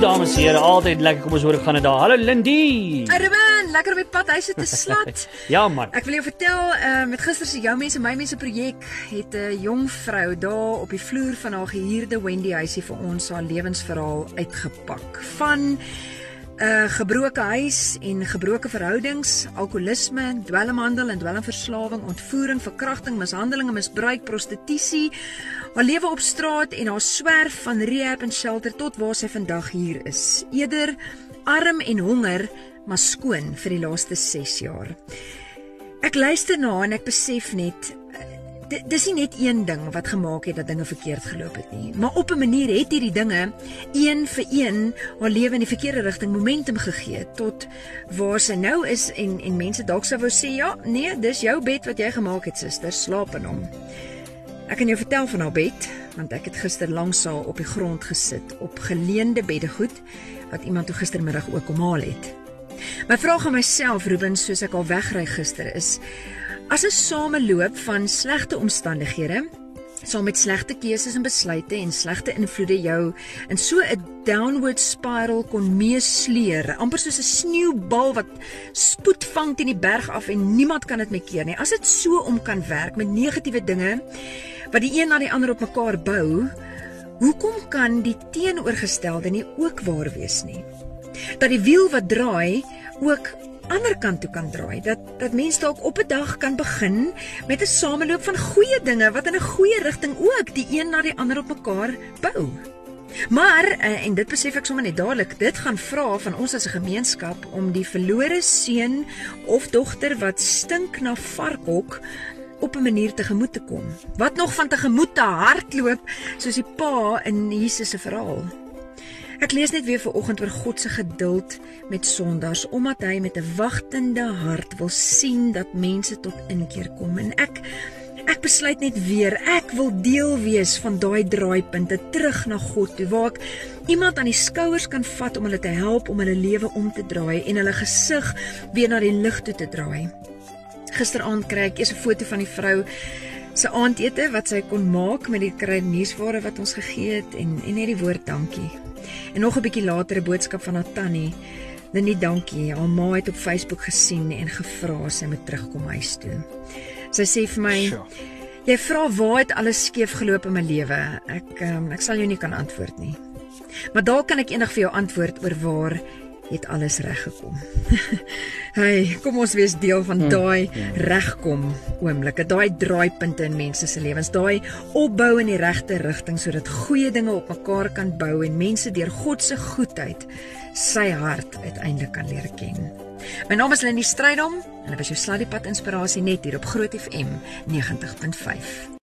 dames en here, altyd lekker kom ons hoor gaan dit daar. Hallo Lindy. Ruben, lekker op die pad huis te slat. ja man. Ek wil jou vertel, uh, met gister se jou mense my mense projek het 'n jong vrou daar op die vloer van haar gehuurde Wendy huisie vir ons haar lewensverhaal uitgepak. Van 'n uh, gebroke huis en gebroke verhoudings, alkoholisme, dwelmhandel en dwelmverslawing, ontvoering, verkrachting, mishandeling en misbruik, prostitusie, haar lewe op straat en haar swerf van rehab en shelter tot waar sy vandag hier is. Eerder arm en honger, maar skoon vir die laaste 6 jaar. Ek luister na en ek besef net eh, dis nie net een ding wat gemaak het dat dinge verkeerd geloop het nie, maar op 'n manier het hierdie dinge een vir een haar lewe in die verkeerde rigting momentum gegee tot waar sy nou is en en mense dalk sou wou sê ja, nee, dis jou bed wat jy gemaak het, suster, slaap in hom. Ek kan jou vertel van haar bed, want ek het gister langs haar op die grond gesit op geleende beddegoed wat iemand toe gistermiddag ook kom haal het. My vraag aan myself, Ruben, soos ek al wegry gister is: as 'n sameloop van slegte omstandighede, saam met slegte keuses en besluite en slegte invloede jou in so 'n downward spiral kon meesleer, amper soos 'n sneeubal wat spoed vang teen die berg af en niemand kan dit meer keer nie. As dit so om kan werk met negatiewe dinge wat die een na die ander op mekaar bou, hoekom kan die teenoorgestelde nie ook waar wees nie? Dat die wiel wat draai ook ander kant toe kan draai. Dat dat mense dalk op 'n dag kan begin met 'n sameloop van goeie dinge wat in 'n goeie rigting ook die een na die ander op mekaar bou. Maar eh, en dit besef ek sommer net dadelik, dit gaan vra van ons as 'n gemeenskap om die verlore seun of dogter wat stink na varkhok op 'n manier tegemoet te kom. Wat nog van tegemoet te hardloop soos die pa in Jesus se verhaal. Ek lees net weer vanoggend oor God se geduld met sondaars omdat hy met 'n wagtende hart wil sien dat mense tot inkeer kom en ek ek besluit net weer ek wil deel wees van daai draaipunte terug na God toe waar ek iemand aan die skouers kan vat om hulle te help om hulle lewe om te draai en hulle gesig weer na die lig toe te draai. Gisteraand kry ek eers 'n foto van die vrou se aandete wat sy kon maak met die kruideniersware wat ons gegee het en en net die woord dankie. En nog 'n bietjie later 'n boodskap van haar tannie. Lenie, dankie. Haar ma het op Facebook gesien en gevra sy moet terugkom huis toe. Sy sê vir my: sure. "Jy vra waar het alles skeef geloop in my lewe? Ek um, ek sal jou nie kan antwoord nie. Maar dalk kan ek eendag vir jou antwoord oor waar het alles reg gekom. hey, kom ons wees deel van hmm, daai hmm. regkom oomblikke, daai draaipunte in mense se lewens, daai opbou in die regte rigting sodat goeie dinge op mekaar kan bou en mense deur God se goedheid sy hart uiteindelik kan leer ken. My naam is Lenie Strydom en ek is jou sladdiepad inspirasie net hier op Groot FM 90.5.